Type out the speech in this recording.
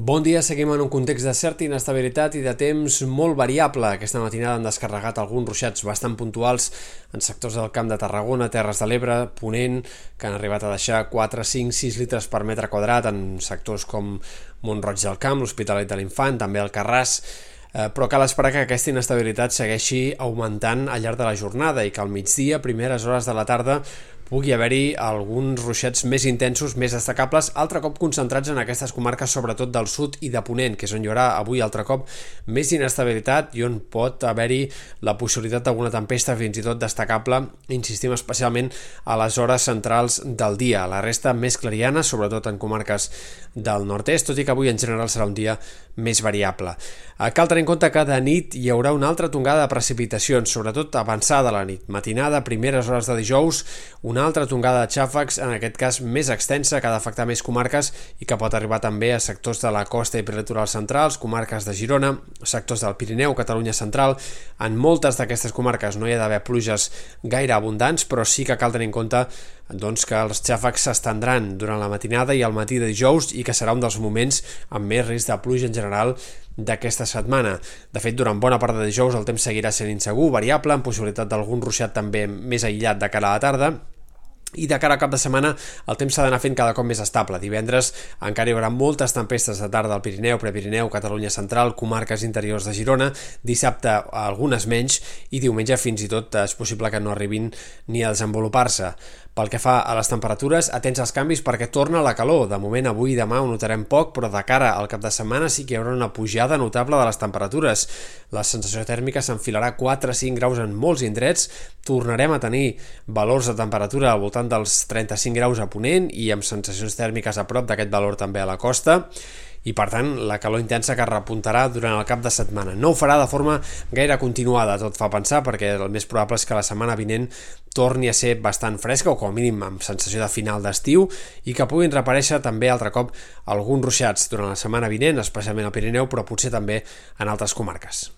Bon dia, seguim en un context de certa inestabilitat i de temps molt variable. Aquesta matinada han descarregat alguns ruixats bastant puntuals en sectors del Camp de Tarragona, Terres de l'Ebre, Ponent, que han arribat a deixar 4, 5, 6 litres per metre quadrat en sectors com Montroig del Camp, l'Hospitalet de l'Infant, també el Carràs, eh, però cal esperar que aquesta inestabilitat segueixi augmentant al llarg de la jornada i que al migdia, primeres hores de la tarda, pugui haver-hi alguns ruixats més intensos, més destacables, altre cop concentrats en aquestes comarques, sobretot del sud i de Ponent, que és on hi haurà avui altre cop més inestabilitat i on pot haver-hi la possibilitat d'alguna tempesta fins i tot destacable, insistim especialment a les hores centrals del dia. La resta més clariana, sobretot en comarques del nord-est, tot i que avui en general serà un dia més variable. Cal tenir en compte que de nit hi haurà una altra tongada de precipitacions, sobretot avançada la nit. Matinada, primeres hores de dijous, una una altra tongada de xàfecs, en aquest cas més extensa, que ha d'afectar més comarques i que pot arribar també a sectors de la costa i prelitoral centrals, comarques de Girona, sectors del Pirineu, Catalunya central. En moltes d'aquestes comarques no hi ha d'haver pluges gaire abundants, però sí que cal tenir en compte doncs, que els xàfecs s'estendran durant la matinada i al matí de dijous i que serà un dels moments amb més risc de pluja en general d'aquesta setmana. De fet, durant bona part de dijous el temps seguirà sent insegur, variable, amb possibilitat d'algun ruixat també més aïllat de cara a la tarda, i de cara a cap de setmana el temps s'ha d'anar fent cada cop més estable. Divendres encara hi haurà moltes tempestes de tarda al Pirineu, Prepirineu, Catalunya Central, comarques interiors de Girona, dissabte algunes menys i diumenge fins i tot és possible que no arribin ni a desenvolupar-se. Pel que fa a les temperatures, atents als canvis perquè torna la calor. De moment, avui i demà ho notarem poc, però de cara al cap de setmana sí que hi haurà una pujada notable de les temperatures. La sensació tèrmica s'enfilarà 4-5 graus en molts indrets, tornarem a tenir valors de temperatura al voltant dels 35 graus a Ponent i amb sensacions tèrmiques a prop d'aquest valor també a la costa i per tant la calor intensa que repuntarà durant el cap de setmana. No ho farà de forma gaire continuada, tot fa pensar, perquè el més probable és que la setmana vinent torni a ser bastant fresca o com a mínim amb sensació de final d'estiu i que puguin reparèixer també altre cop alguns ruixats durant la setmana vinent, especialment al Pirineu, però potser també en altres comarques.